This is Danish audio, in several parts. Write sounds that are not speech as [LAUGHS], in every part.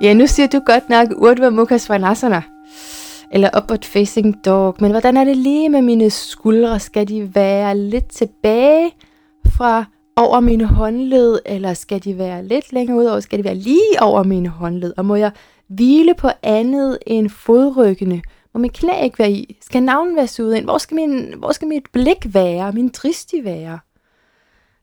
Ja, nu siger du godt nok Urdhva Mukha Svanasana. Eller Upward Facing Dog. Men hvordan er det lige med mine skuldre? Skal de være lidt tilbage fra over mine håndled? Eller skal de være lidt længere ud over? Skal de være lige over mine håndled? Og må jeg hvile på andet end fodryggene? Må min knæ ikke være i? Skal navnen være suget ind? Hvor skal, min, hvor skal mit blik være? Min dristi være?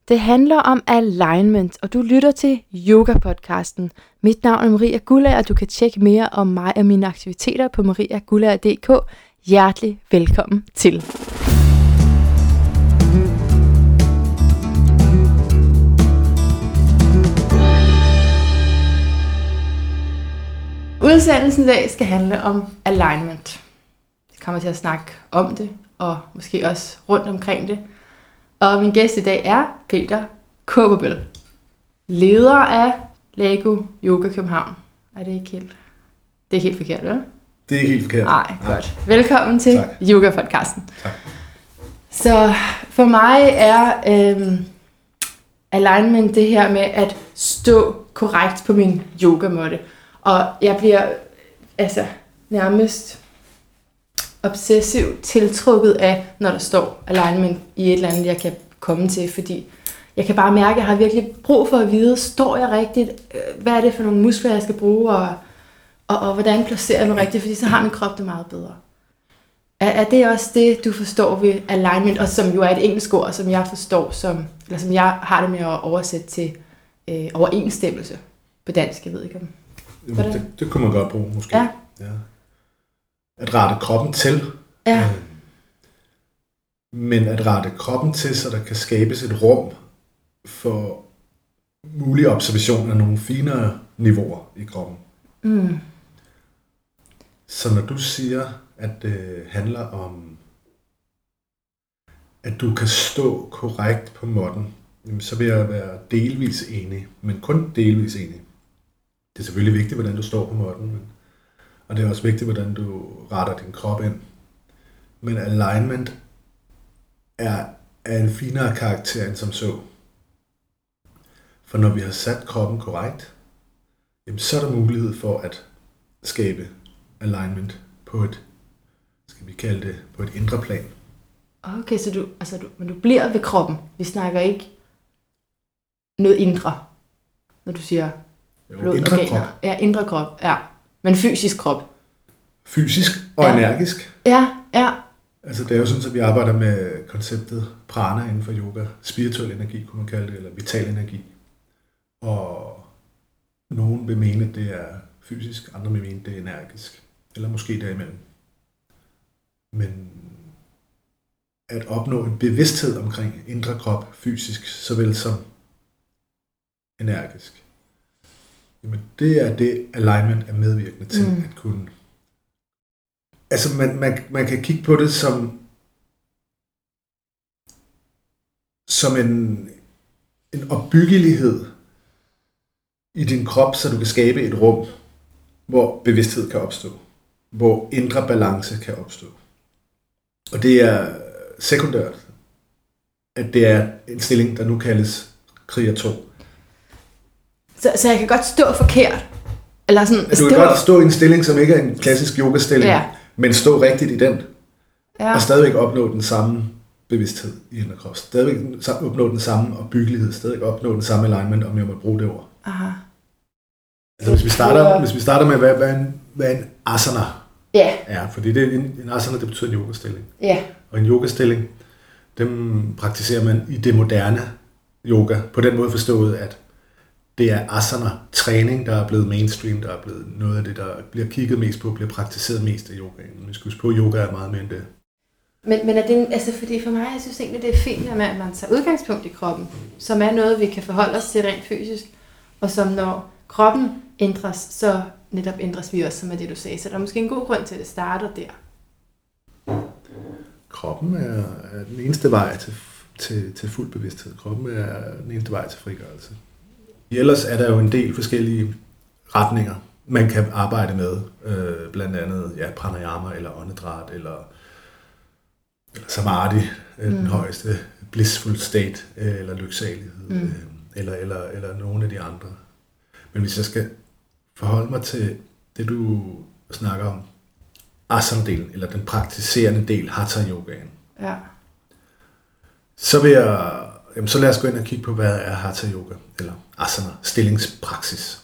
Det handler om alignment, og du lytter til Yoga-podcasten. Mit navn er Maria Gullager, og du kan tjekke mere om mig og mine aktiviteter på mariagullager.dk. Hjertelig velkommen til. Udsendelsen i dag skal handle om alignment. Jeg kommer til at snakke om det, og måske også rundt omkring det. Og min gæst i dag er Peter Kåberbøl, leder af Lego Yoga København. Er det ikke helt? Det er helt forkert, vel? Det er ikke helt forkert. Nej, godt. Velkommen til Tak. Yoga-podcasten. Tak. Så for mig er øhm, alignment det her med at stå korrekt på min yogamåtte. Og jeg bliver altså nærmest obsessivt tiltrukket af, når der står alignment i et eller andet, jeg kan komme til, fordi jeg kan bare mærke, at jeg har virkelig brug for at vide, står jeg rigtigt? Øh, Hvad er det for nogle muskler, jeg skal bruge? Og, og, og hvordan placerer jeg mig rigtigt? Fordi så har min krop det meget bedre. Er, er det også det, du forstår ved alignment, og som jo er et engelsk ord, som jeg forstår, som, eller som jeg har det med at oversætte til øh, overensstemmelse på dansk, jeg ved ikke om. Jamen, det, det kunne man godt bruge, måske. Ja. ja. At rette kroppen til. Ja, øh, Men at rette kroppen til, så der kan skabes et rum for mulig observation af nogle finere niveauer i kroppen. mm, Så når du siger, at det handler om, at du kan stå korrekt på måtten, jamen, så vil jeg være delvis enig, men kun delvis enig. Det er selvfølgelig vigtigt, hvordan du står på måtten, men, og det er også vigtigt, hvordan du retter din krop ind. Men alignment er af en finere karakter end som så. For når vi har sat kroppen korrekt, jamen, så er der mulighed for at skabe alignment på et, skal vi kalde det, på et indre plan. okay, så du, altså du, men du bliver ved kroppen. Vi snakker ikke noget indre, når du siger Jo, blod, indre organer. krop. Ja, indre krop, ja. Men fysisk krop. Fysisk og Ja. energisk. Ja, ja, Altså det er jo sådan, at vi arbejder med konceptet prana inden for yoga. Spirituel energi, kunne man kalde det, eller vital energi. Og nogen vil mene, at det er fysisk, andre vil mene, at det er energisk. Eller måske derimellem. Men at opnå en bevidsthed omkring indre krop, fysisk, såvel som energisk. Jamen, det er det, alignment er medvirkende til Mm. at kunne. Altså, man, man, man kan kigge på det som som en, en opbyggelighed i din krop, så du kan skabe et rum, hvor bevidsthed kan opstå, hvor indre balance kan opstå. Og det er sekundært, at det er en stilling, der nu kaldes kriger 2. så, så jeg kan godt stå forkert. Eller sådan, Altså, du kan godt stå i en stilling, som ikke er en klassisk yogastilling, Ja. men stå rigtigt i den, ja. og stadigvæk opnå den samme bevidsthed i indre krop. Stadigvæk opnå den samme opbyggelighed, stadigvæk opnå den samme alignment, om jeg må bruge det ord. Aha. Altså, hvis vi starter, hvis vi starter med, hvad, hvad, en, hvad en asana Ja, er, fordi det, er en, en asana, det betyder en yogastilling. ja. Og en yogastilling, dem praktiserer man i det moderne yoga, på den måde forstået, at det er asana-træning, der er blevet mainstream, der er blevet noget af det, der bliver kigget mest på, bliver praktiseret mest af yogaen. Men vi skal huske på, at yoga er meget mere end det. Men, men er det, altså fordi for mig, jeg synes egentlig, det er fint, at man, at man tager udgangspunkt i kroppen, som er noget, vi kan forholde os til rent fysisk, og som når kroppen ændres, så netop ændres vi også, som er det, du sagde. Så der er måske en god grund til, at det starter der. Kroppen er, er den eneste vej til, til, til fuld bevidsthed. Kroppen er den eneste vej til frigørelse. Ellers er der jo en del forskellige retninger, man kan arbejde med. Øh, blandt andet ja, pranayama, eller åndedræt, eller, eller samadhi, mm. den højeste blissful state, øh, eller lyksalighed, Mm. øh, eller, eller, eller nogle af de andre. Men hvis jeg skal forholde mig til det, du snakker om, asana-delen, eller den praktiserende del, hatha yogaen, Ja. så vil jeg, jamen, så lad os gå ind og kigge på, hvad er hatha yoga, eller asana, stillingspraksis.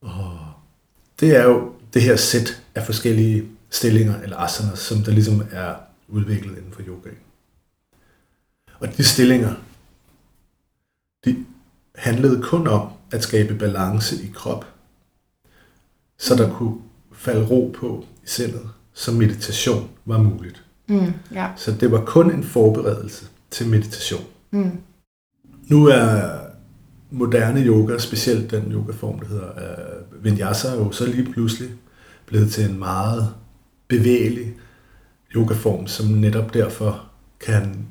Og det er jo det her sæt af forskellige stillinger, eller asanas, som der ligesom er udviklet inden for yogaen. Og de stillinger, de handlede kun om at skabe balance i krop, så der kunne falde ro på i sindet, så meditation var muligt. Mm. Ja. Så det var kun en forberedelse til meditation. Mm. Nu er moderne yoga, specielt den yogaform, der hedder uh, Vinyasa, jo så lige pludselig blevet til en meget bevægelig yogaform, som netop derfor kan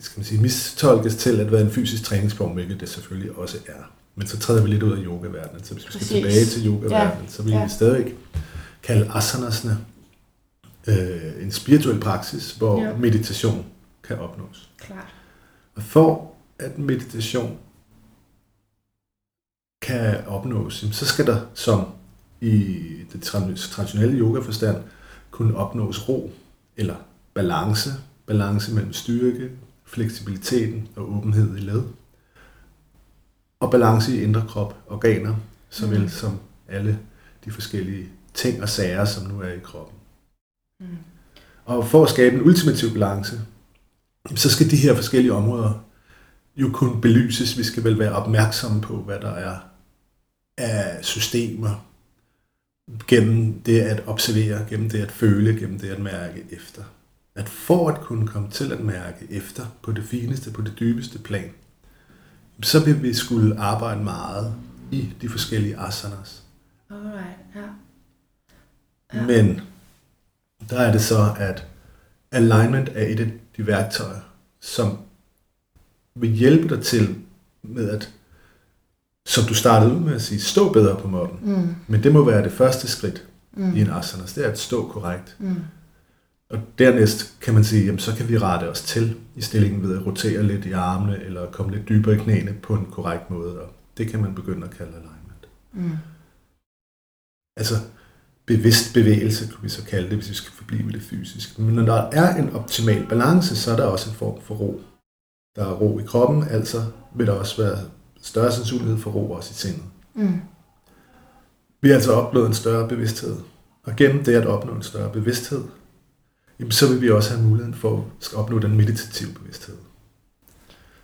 skal man sige, mistolkes til at være en fysisk træningsform, hvilket det selvfølgelig også er. Men så træder vi lidt ud af yogaverdenen, så hvis vi skal Præcis. tilbage til yogaverdenen, Ja. så vil Ja. vi stadigvæk kalde asanasene øh, en spirituel praksis, hvor Ja. meditation kan opnås. Klart. Og for at meditation kan opnås, så skal der, som i det tra- traditionelle yoga-forstand, kunne opnås ro eller balance. Balance mellem styrke, fleksibiliteten og åbenhed i led. Og balance i indre krop, organer, såvel Mhm. som alle de forskellige ting og sager, som nu er i kroppen. Mm. Og for at skabe en ultimativ balance, så skal de her forskellige områder jo kunne belyses. Vi skal vel være opmærksomme på, hvad der er af systemer, gennem det at observere, gennem det at føle, gennem det at mærke efter. At for at kunne komme til at mærke efter på det fineste, på det dybeste plan, så vil vi skulle arbejde meget i de forskellige asanas. Alright. Ja. Ja. Men der er det så, at alignment er et af de værktøjer, som vil hjælpe dig til med at, som du startede ud med at sige, stå bedre på måtten. Mm. Men det må være det første skridt Mm. i en asana, det er at stå korrekt. Mm. Og dernæst kan man sige, jamen så kan vi rette os til i stillingen ved at rotere lidt i armene, eller komme lidt dybere i knæene på en korrekt måde, og det kan man begynde at kalde alignment. Mm. altså bevidst bevægelse, kunne vi så kalde det, hvis vi skal forblive ved det fysiske. Men når der er en optimal balance, så er der også en form for ro. Der er ro i kroppen, altså vil der også være større sandsynlighed for ro også i sindet. Mm. Vi har altså opnået en større bevidsthed. Og gennem det at opnå en større bevidsthed, jamen, så vil vi også have muligheden for at opnå den meditative bevidsthed.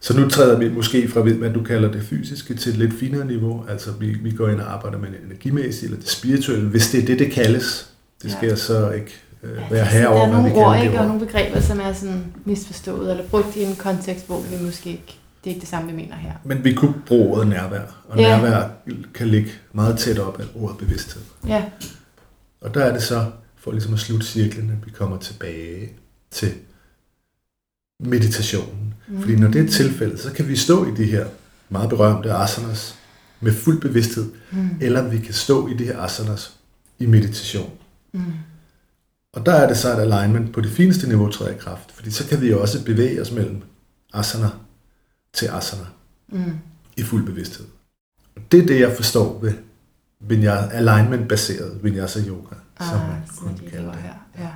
Så nu træder vi måske fra, hvad du kalder det fysiske, til et lidt finere niveau. Altså vi, vi går ind og arbejder med det energimæssige, eller det spirituelle, hvis det er det, det kaldes. Det skal Ja. jeg så ikke øh, Ja, være det- herover, Der er nogle ord, ikke, og nogle begreber, som er sådan misforstået, eller brugt i en kontekst, hvor vi måske ikke, det er ikke det samme, vi mener her. Men vi kunne bruge ordet nærvær, og Ja. nærvær kan ligge meget tæt op af ordet bevidsthed. Ja, Og der er det så, for ligesom at slutte cirklen, at vi kommer tilbage til meditationen. Mm. Fordi når det er tilfældet, så kan vi stå i de her meget berømte asanas med fuld bevidsthed, mm. eller vi kan stå i de her asanas i meditation. Mm. Og der er det så, at alignment på det fineste niveau træder i kraft, fordi så kan vi også bevæge os mellem asana til asana Mm. i fuld bevidsthed. Og det er det, jeg forstår ved vinyasa, alignment-baseret vinyasa yoga, Ah, som man kunne kalde det her. Ja.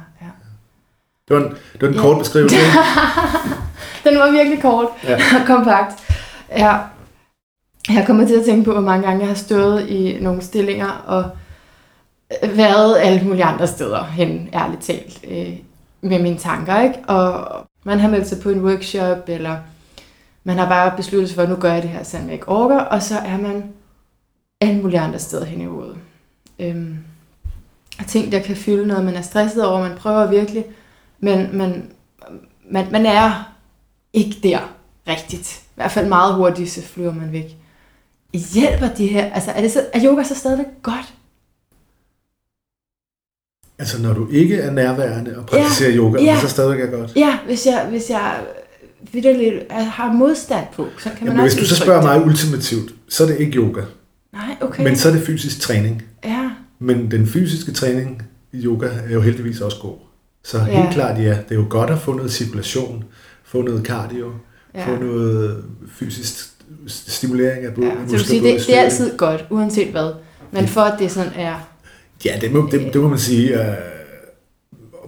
Det var en, det var en Ja. kort beskrivelse. [LAUGHS] Den var virkelig kort Ja. [LAUGHS] og kompakt. Ja. Jeg kommer til at tænke på, hvor mange gange jeg har stået i nogle stillinger og været alle mulige andre steder hen, ærligt talt, øh, med mine tanker. Ikke? Og man har meldt sig på en workshop, eller man har bare besluttet sig for, at nu gør jeg det her, selvom jeg ikke orker, og så er man alle mulige andre steder hen i hovedet. Øhm, og ting, der kan fylde noget, man er stresset over, man prøver virkelig, men man, man, man er ikke der rigtigt. I hvert fald meget hurtigt, så flyver man væk. Hjælper de her, altså er, det så, er yoga så stadigvæk godt? Altså, når du ikke er nærværende og praktiserer ja. yoga, Ja. så stadigvæk er godt. Ja, hvis jeg, hvis jeg vidderligt har modstand på, så kan man Jamen, hvis også du så spørger det. mig ultimativt, så er det ikke yoga, Nej, okay. men så er det fysisk træning. Ja, Men den fysiske træning i yoga er jo heldigvis også god. Så helt Ja. klart, ja, det er jo godt at få noget cirkulation, få noget cardio, ja. få noget fysisk stimulering af blodet. ja. Så du siger, det, det er altid godt, uanset hvad. Men for at det sådan er... Ja, det må, det, det må man sige. Uh,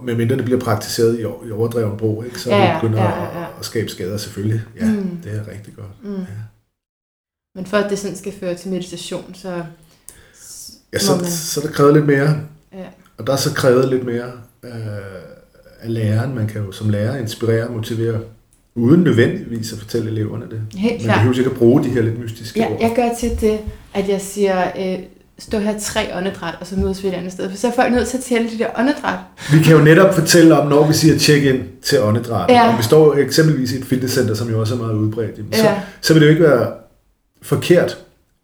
medmindre det bliver praktiseret i, i overdreven brug, ikke? så ja, det begynder ja, ja, ja. at skabe skader selvfølgelig. Ja, mm. det er rigtig godt. Mm. Ja. Men for at det sådan skal føre til meditation, så... Ja, så, man... så er der krævet lidt mere. Ja. Og der er så krævet lidt mere øh, af læreren. Man kan jo som lærer inspirere og motivere, uden nødvendigvis at fortælle eleverne det. Helt klart. Man ikke at bruge de her lidt mystiske ja, ord. Jeg gør til det, at jeg siger, øh, stå her tre åndedræt, og så mødes vi et andet sted. For så er folk nødt til at tælle de der åndedræt. Vi kan jo netop fortælle om, når vi siger check-in til åndedræt. Ja. Om vi står eksempelvis i et fitnesscenter, som jo også er meget udbredt, så, ja. så vil det jo ikke være forkert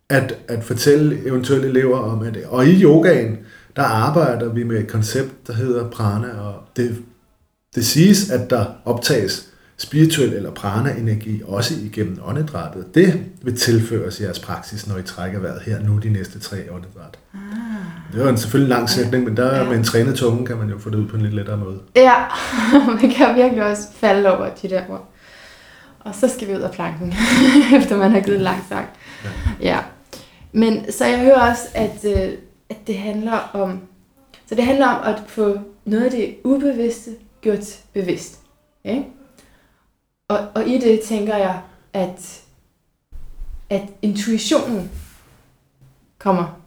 at, at fortælle eventuelle elever om, at og i yogaen, der arbejder vi med et koncept, der hedder prana, og det, det siges, at der optages spirituel eller prana-energi også igennem åndedrættet. Det vil tilføres jeres praksis, når I trækker vejret her nu de næste tre åndedræt. Ah. Det var en selvfølgelig lang sætning, men der ja. med en trænet tunge kan man jo få det ud på en lidt lettere måde. Ja, [LAUGHS] man kan virkelig også falde over de der ord. Og så skal vi ud af planken, [LAUGHS] efter man har givet lang sagt. Ja. ja. Men så jeg hører også, at, øh, at det handler om, så det handler om at få noget af det ubevidste gjort bevidst. Okay? Og, og i det tænker jeg, at, at intuitionen kommer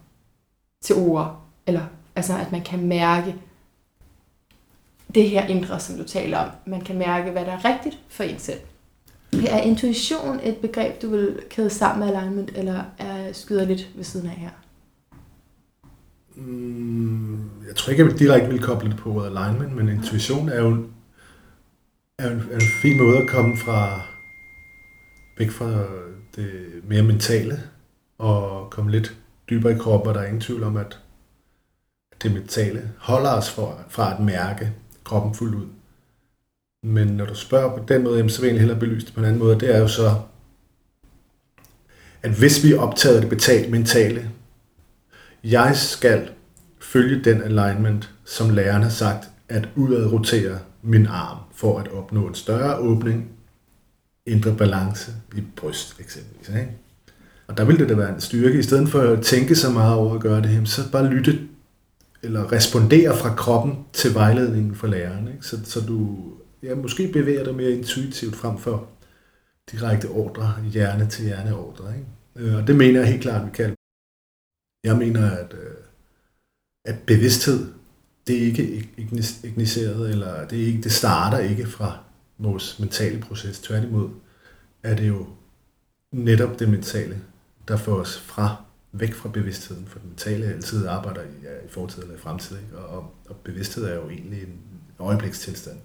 til ord, eller altså at man kan mærke det her indre, som du taler om. Man kan mærke, hvad der er rigtigt for en selv. Er intuition et begreb, du vil kæde sammen med alignment, eller er skyder lidt ved siden af her? Mm, jeg tror ikke, jeg direkte vil koble det på ordet alignment, men intuition er jo er en, er en fin måde at komme fra væk fra det mere mentale og komme lidt dybere i kroppen, og der er ingen tvivl om, at det mentale holder os for, fra at mærke kroppen fuldt ud. Men når du spørger på den måde, så vil jeg hellere belyse det på en anden måde. Det er jo så, at hvis vi optager det betalt mentale, jeg skal følge den alignment, som læreren har sagt, at udad rotere min arm for at opnå en større åbning, indre balance i bryst eksempelvis. Ikke? Og der vil det da være en styrke, i stedet for at tænke så meget over at gøre det, så bare lytte eller respondere fra kroppen til vejledningen fra læreren. Ikke? Så, så du ja, måske bevæger dig mere intuitivt frem for direkte ordre, hjerne til hjerne ordre. Ikke? Øh, og det mener jeg helt klart, vi kan. Jeg mener, at, øh, at bevidsthed det er ikke igniseret, eller det, er ikke, det starter ikke fra vores mentale proces. Tværtimod er det jo netop det mentale, der får os fra væk fra bevidstheden, for den mentale altid arbejder i, ja, i fortid eller i fremtid, ikke? Og, og bevidsthed er jo egentlig en øjeblikstilstand.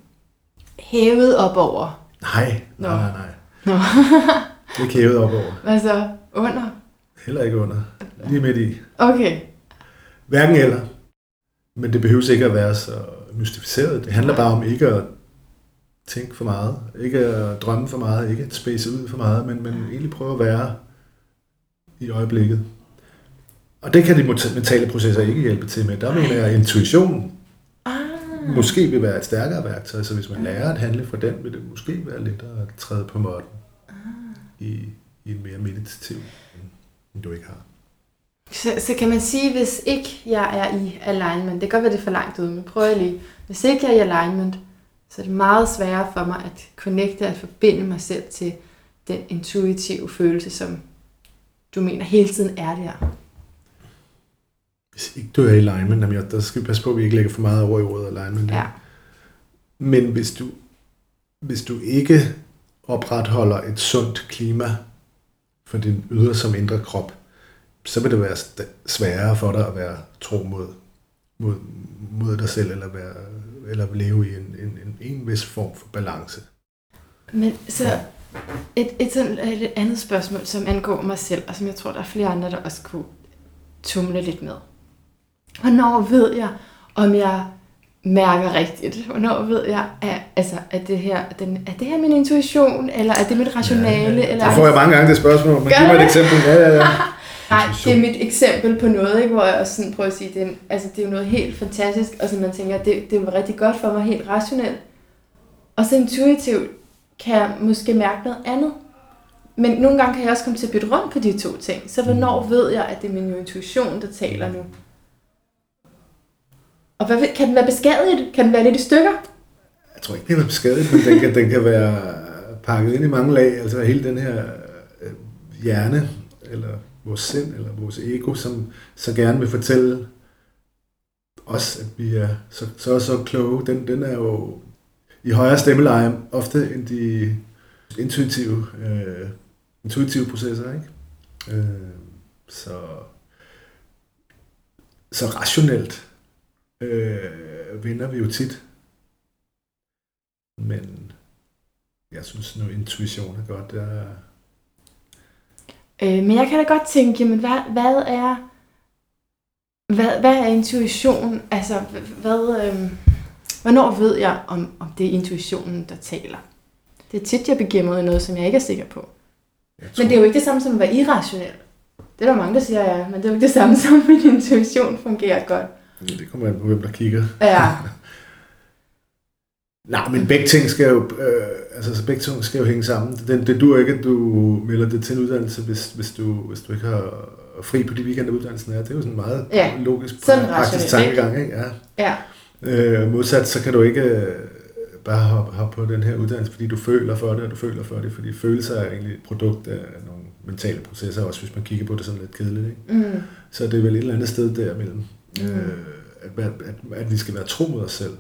Hævet op over? Nej, nej, nej, nej. Nå. det er ikke hævet op over. Hvad så? Under? Heller ikke under. Lige midt i. Okay. Hverken eller. Men det behøver ikke at være så mystificeret. Det handler bare om ikke at tænke for meget, ikke at drømme for meget, ikke at space ud for meget, men, men egentlig prøve at være i øjeblikket. Og det kan de mentale processer ikke hjælpe til med. Der mener jeg, at intuition ah. måske vil være et stærkere værktøj, så hvis man lærer at handle fra den, vil det måske være lettere at træde på måtten ah. i, i en mere meditativ, end du ikke har. Så, så kan man sige, hvis ikke jeg er i alignment, det kan godt være, det er for langt ud, men prøv lige. Hvis ikke jeg er i alignment, så er det meget sværere for mig at connecte, at forbinde mig selv til den intuitive følelse, som du mener hele tiden er der. Hvis ikke du er i alignment, jamen, der skal vi passe på, at vi ikke lægger for meget over i ordet alignment. Ja. Men hvis du, hvis du ikke opretholder et sundt klima for din ydre som indre krop, så vil det være sværere for dig at være tro mod, mod, mod dig selv, eller, være, eller leve i en, en, en, en vis form for balance. Men så et, et, sådan, et andet spørgsmål, som angår mig selv, og som jeg tror, der er flere andre, der også kunne tumle lidt med. Hvornår ved jeg, om jeg mærker rigtigt? Hvornår ved jeg, at, altså, at det her, den, er det her min intuition, eller er det mit rationale? Ja, ja. Eller det får jeg mange gange det spørgsmål, men giv mig et eksempel. Ja, ja, ja. [LAUGHS] Nej, det er mit eksempel på noget, ikke, hvor jeg også sådan prøver at sige, det er, altså, det er jo noget helt fantastisk, og så man tænker, det, det er rigtig godt for mig helt rationelt. Og så intuitivt kan jeg måske mærke noget andet. Men nogle gange kan jeg også komme til at bytte rundt på de to ting. Så hvornår ved jeg, at det er min intuition, der taler nu? Og hvad, kan den være beskadiget? Kan den være lidt i stykker? Jeg tror ikke, det er beskadiget, men den kan, den kan være pakket ind i mange lag. Altså hele den her øh, hjerne, eller vores sind, eller vores ego, som så gerne vil fortælle os, at vi er så, så, så kloge, den, den er jo i højere stemmeleje ofte end de intuitive, øh, intuitive processer, ikke? Øh, så, så rationelt øh, vinder vi jo tit. Men jeg synes nu, intuition er godt. Der... Øh, men jeg kan da godt tænke, men hvad, hvad er hvad, hvad er intuition? Altså, hvad, øh, hvornår ved jeg, om, om det er intuitionen, der taler? Det er tit, jeg begiver mig noget, som jeg ikke er sikker på. Men det er jo ikke det samme som at være irrationel. Det er der mange, der siger, ja, men det er jo ikke det samme [LAUGHS] som, at min intuition fungerer godt. Det kommer an på, hvem der kigger. Ja. [LAUGHS] Nej, men begge ting skal jo, øh, altså, begge ting skal jo hænge sammen. Det, det duer ikke, at du melder det til en uddannelse, hvis, hvis, du, hvis du ikke har fri på de weekender, uddannelsen er. Det er jo sådan meget Ja, logisk, sådan praktisk tankegang. Ikke? Ja. Ja. Øh, modsat, så kan du ikke øh, bare hoppe, hoppe på den her uddannelse, fordi du føler for det, og du føler for det, fordi følelser er egentlig et produkt af nogle mentale processer, også hvis man kigger på det sådan lidt kedeligt. Ikke? Mm. Så det er vel et eller andet sted derimellem, Mm. øh, at, at, at, at vi skal være tro mod os selv,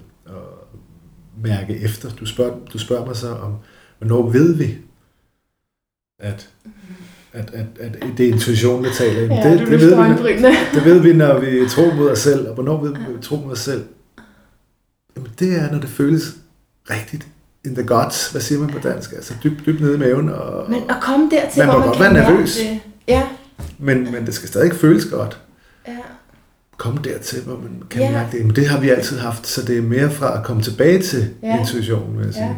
mærke efter. Du spørger, du spørger mig så om, hvornår ved vi, at, at, at, at det er intuitionen, der taler. Jamen, Ja, det, det, ved vi, [LAUGHS] det ved vi, når vi tror mod os selv. Og hvornår ved vi tro mod os selv? Jamen, det er, når det føles rigtigt. In the guts, hvad siger man på dansk? Altså dybt, dybt nede i maven. Og, Men at komme dertil, Man må hvor man godt kan være nervøs. Det. Ja, men, men det skal stadig føles godt. ja. Komme dertil, hvor man kan Ja. mærke det. Men det har vi altid haft, så det er mere fra at komme tilbage til Ja. intuitionen, vil jeg sige. Ja.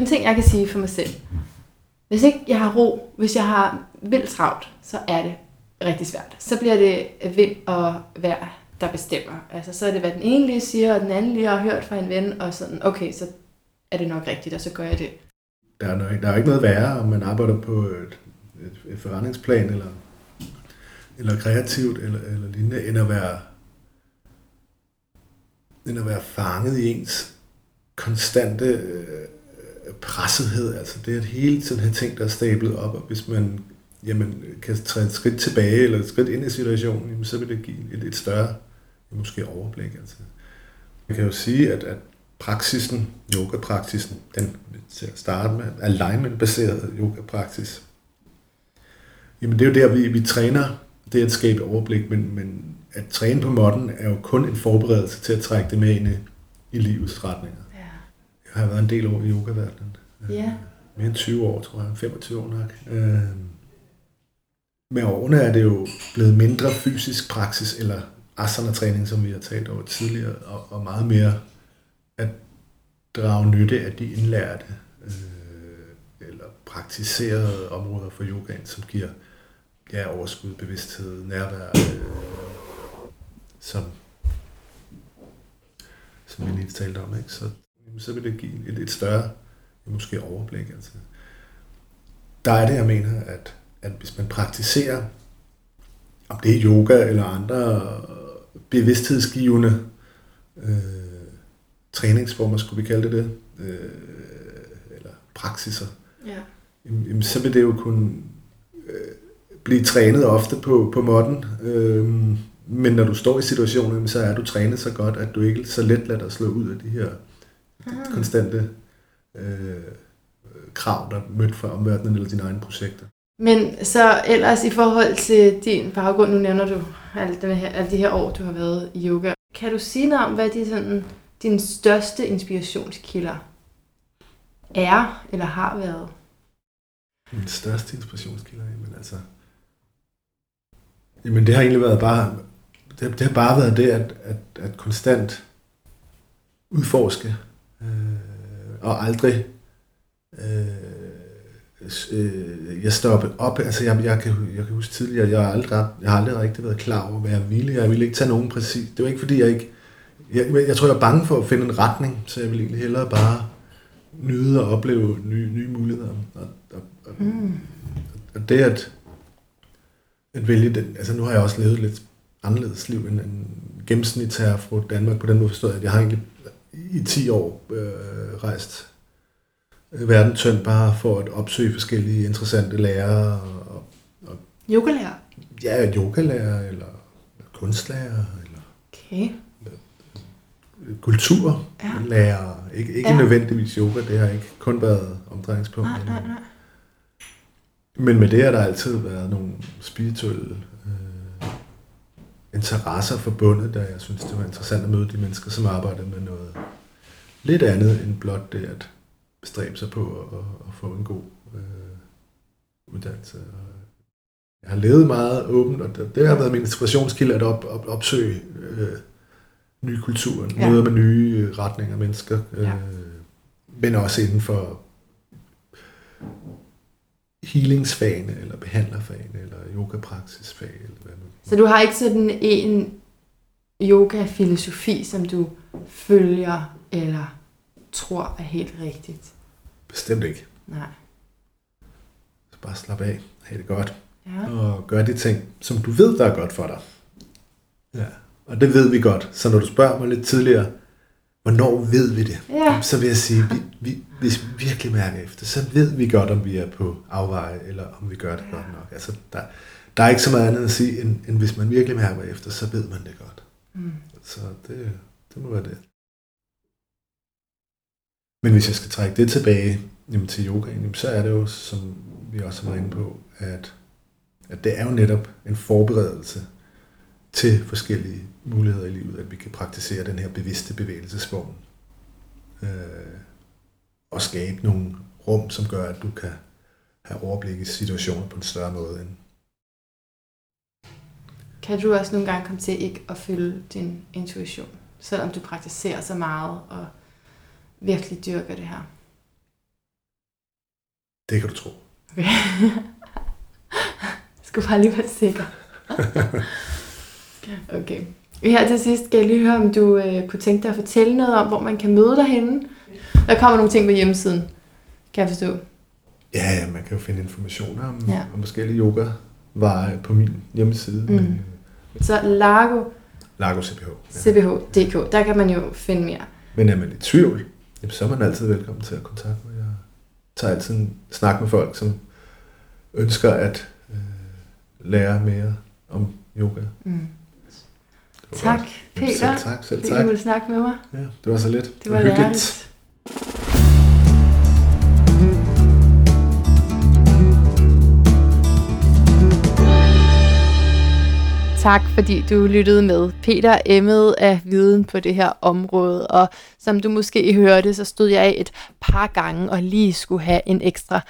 En ting, jeg kan sige for mig selv. Hvis ikke jeg har ro, hvis jeg har vildt travlt, så er det rigtig svært. Så bliver det vind og vejr, der bestemmer. Altså, så er det, hvad den ene lige siger, og den anden lige har hørt fra en ven, og sådan, okay, så er det nok rigtigt, og så gør jeg det. Der er, nok, der er ikke noget værre, om man arbejder på et, et, et forretningsplan, eller, eller kreativt, eller, eller lignende, end at være end at være fanget i ens konstante øh, pressethed. Altså det er hele tiden have ting, der er stablet op, og hvis man jamen, kan træde et skridt tilbage, eller et skridt ind i situationen, jamen, så vil det give et, et større, måske overblik. Altså. Jeg kan jo sige, at, at praksisen, yoga-praksisen, den til at starte med, alignment-baseret yoga-praksis, jamen det er jo der, vi, vi træner det at skabe overblik, men, men at træne på modden er jo kun en forberedelse til at trække det med ind i, i livets retninger. Ja. Jeg har været en del år i yogaverdenen. Ja. Mere end 20 år, tror jeg. 25 år nok. Øh, med årene er det jo blevet mindre fysisk praksis, eller asana-træning, som vi har talt over tidligere, og, og meget mere at drage nytte af de indlærte øh, eller praktiserede områder for yogaen, som giver ja, overskud, bevidsthed, nærvær, øh, som, som vi lige talte om. Ikke? Så, jamen, så vil det give et, et større måske overblik. Altså. Der er det, jeg mener, at, at hvis man praktiserer, om det er yoga eller andre bevidsthedsgivende øh, træningsformer, skulle vi kalde det det, øh, eller praksiser, Ja. jamen, så vil det jo kunne øh, blive trænet ofte på, på modden. Øh, men når du står i situationen, så er du trænet så godt, at du ikke så let lader dig slå ud af de her Ah. konstante øh, krav, der er mødt fra omverdenen eller dine egne projekter. Men så ellers i forhold til din baggrund, nu nævner du alle, den her, alle de her år, du har været i yoga. Kan du sige noget om, hvad de sådan, dine største inspirationskilder er eller har været? Min største inspirationskilder, jamen altså... Jamen det har egentlig været bare... Det, det har bare været det, at, at, at konstant udforske øh, og aldrig øh, øh, jeg stoppede op. Altså jeg, jeg, kan, jeg kan huske tidligere, jeg har aldrig, jeg har aldrig rigtig været klar over, hvad jeg ville. Jeg ville ikke tage nogen præcis. Det var ikke fordi, jeg ikke... Jeg, jeg tror, jeg er bange for at finde en retning, så jeg vil egentlig hellere bare nyde og opleve nye, nye muligheder. Og, og, Mm. Og det at, at vælge den, altså nu har jeg også levet lidt anderledes liv end en gennemsnitshær fra Danmark, på den måde forstået, at jeg har egentlig i 10 år øh, rejst verden tyndt bare for at opsøge forskellige interessante lærere. Og, og, yogalærer? Ja, yogalærer, eller kunstlærer, eller okay. kulturlærer. Ja. Ikke, ikke ja. nødvendigvis yoga, det har ikke kun været omdrejningspunkt. Nej, nej, nej. Men med det har der altid været nogle spirituelle øh, interesser forbundet, der jeg synes, det var interessant at møde de mennesker, som arbejder med noget lidt andet end blot det at bestræbe sig på at, at få en god øh, uddannelse. Jeg har levet meget åbent, og det, det har været min inspirationskilde at op, op, opsøge øh, nye kulturer, ja. møder med nye retninger af mennesker, øh, ja. men også inden for healingsfagene, eller behandlerfagene, eller yogapraksisfag, eller hvad man Så du har ikke sådan en yoga-filosofi, som du følger, eller tror er helt rigtigt? Bestemt ikke. Nej. Så bare slap af, have det godt, ja. og gør de ting, som du ved, der er godt for dig. Ja. Og det ved vi godt. Så når du spørger mig lidt tidligere, hvornår ved vi det? Ja. Så vil jeg sige, vi, vi, hvis vi virkelig mærker efter, så ved vi godt, om vi er på afveje, eller om vi gør det ja. godt nok. Altså, der, der er ikke så meget andet at sige, end, end hvis man virkelig mærker efter, så ved man det godt. Mm. Så det, det må være det. Men hvis jeg skal trække det tilbage jamen, til yoga, jamen, så er det jo, som vi også var inde på, at, at det er jo netop en forberedelse til forskellige muligheder i livet, at vi kan praktisere den her bevidste bevægelsesform. Øh, og skabe nogle rum, som gør, at du kan have overblik i situationer på en større måde end. Kan du også nogle gange komme til ikke at følge din intuition, selvom du praktiserer så meget og virkelig dyrker det her? Det kan du tro. Okay. [LAUGHS] jeg skulle bare lige være sikker. [LAUGHS] okay. Her til sidst skal jeg lige høre, om du øh, kunne tænke dig at fortælle noget om, hvor man kan møde dig henne. Der kommer nogle ting på hjemmesiden, kan jeg forstå. Ja, ja man kan jo finde informationer om, ja. om forskellige yoga var på min hjemmeside. Mm. Men, Så Largo, Largo CPH. Ja. CPH.dk, der kan man jo finde mere. Men er man i tvivl, jamen, så er man altid velkommen til at kontakte mig. Jeg tager altid en snak med folk, som ønsker at øh, lære mere om yoga. Mm. Tak, godt. Peter. Selv tak, selv tak. Fordi du snakke med mig. Ja, det var så lidt. Det var, det var hyggeligt. Tak fordi du lyttede med. Peter emmede af viden på det her område, og som du måske hørte, så stod jeg et par gange og lige skulle have en ekstra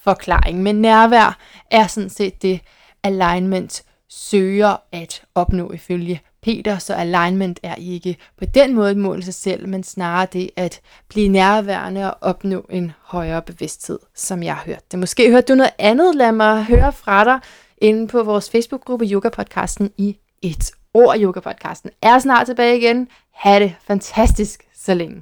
forklaring. Men nærvær er sådan set det, alignment søger at opnå ifølge Peter, så alignment er ikke på den måde et mål i sig selv, men snarere det at blive nærværende og opnå en højere bevidsthed, som jeg har hørt det. Måske hørte du noget andet, lad mig høre fra dig inde på vores Facebook-gruppe Yoga Podcasten i et ord. Yoga Podcasten er snart tilbage igen. Ha' det fantastisk så længe.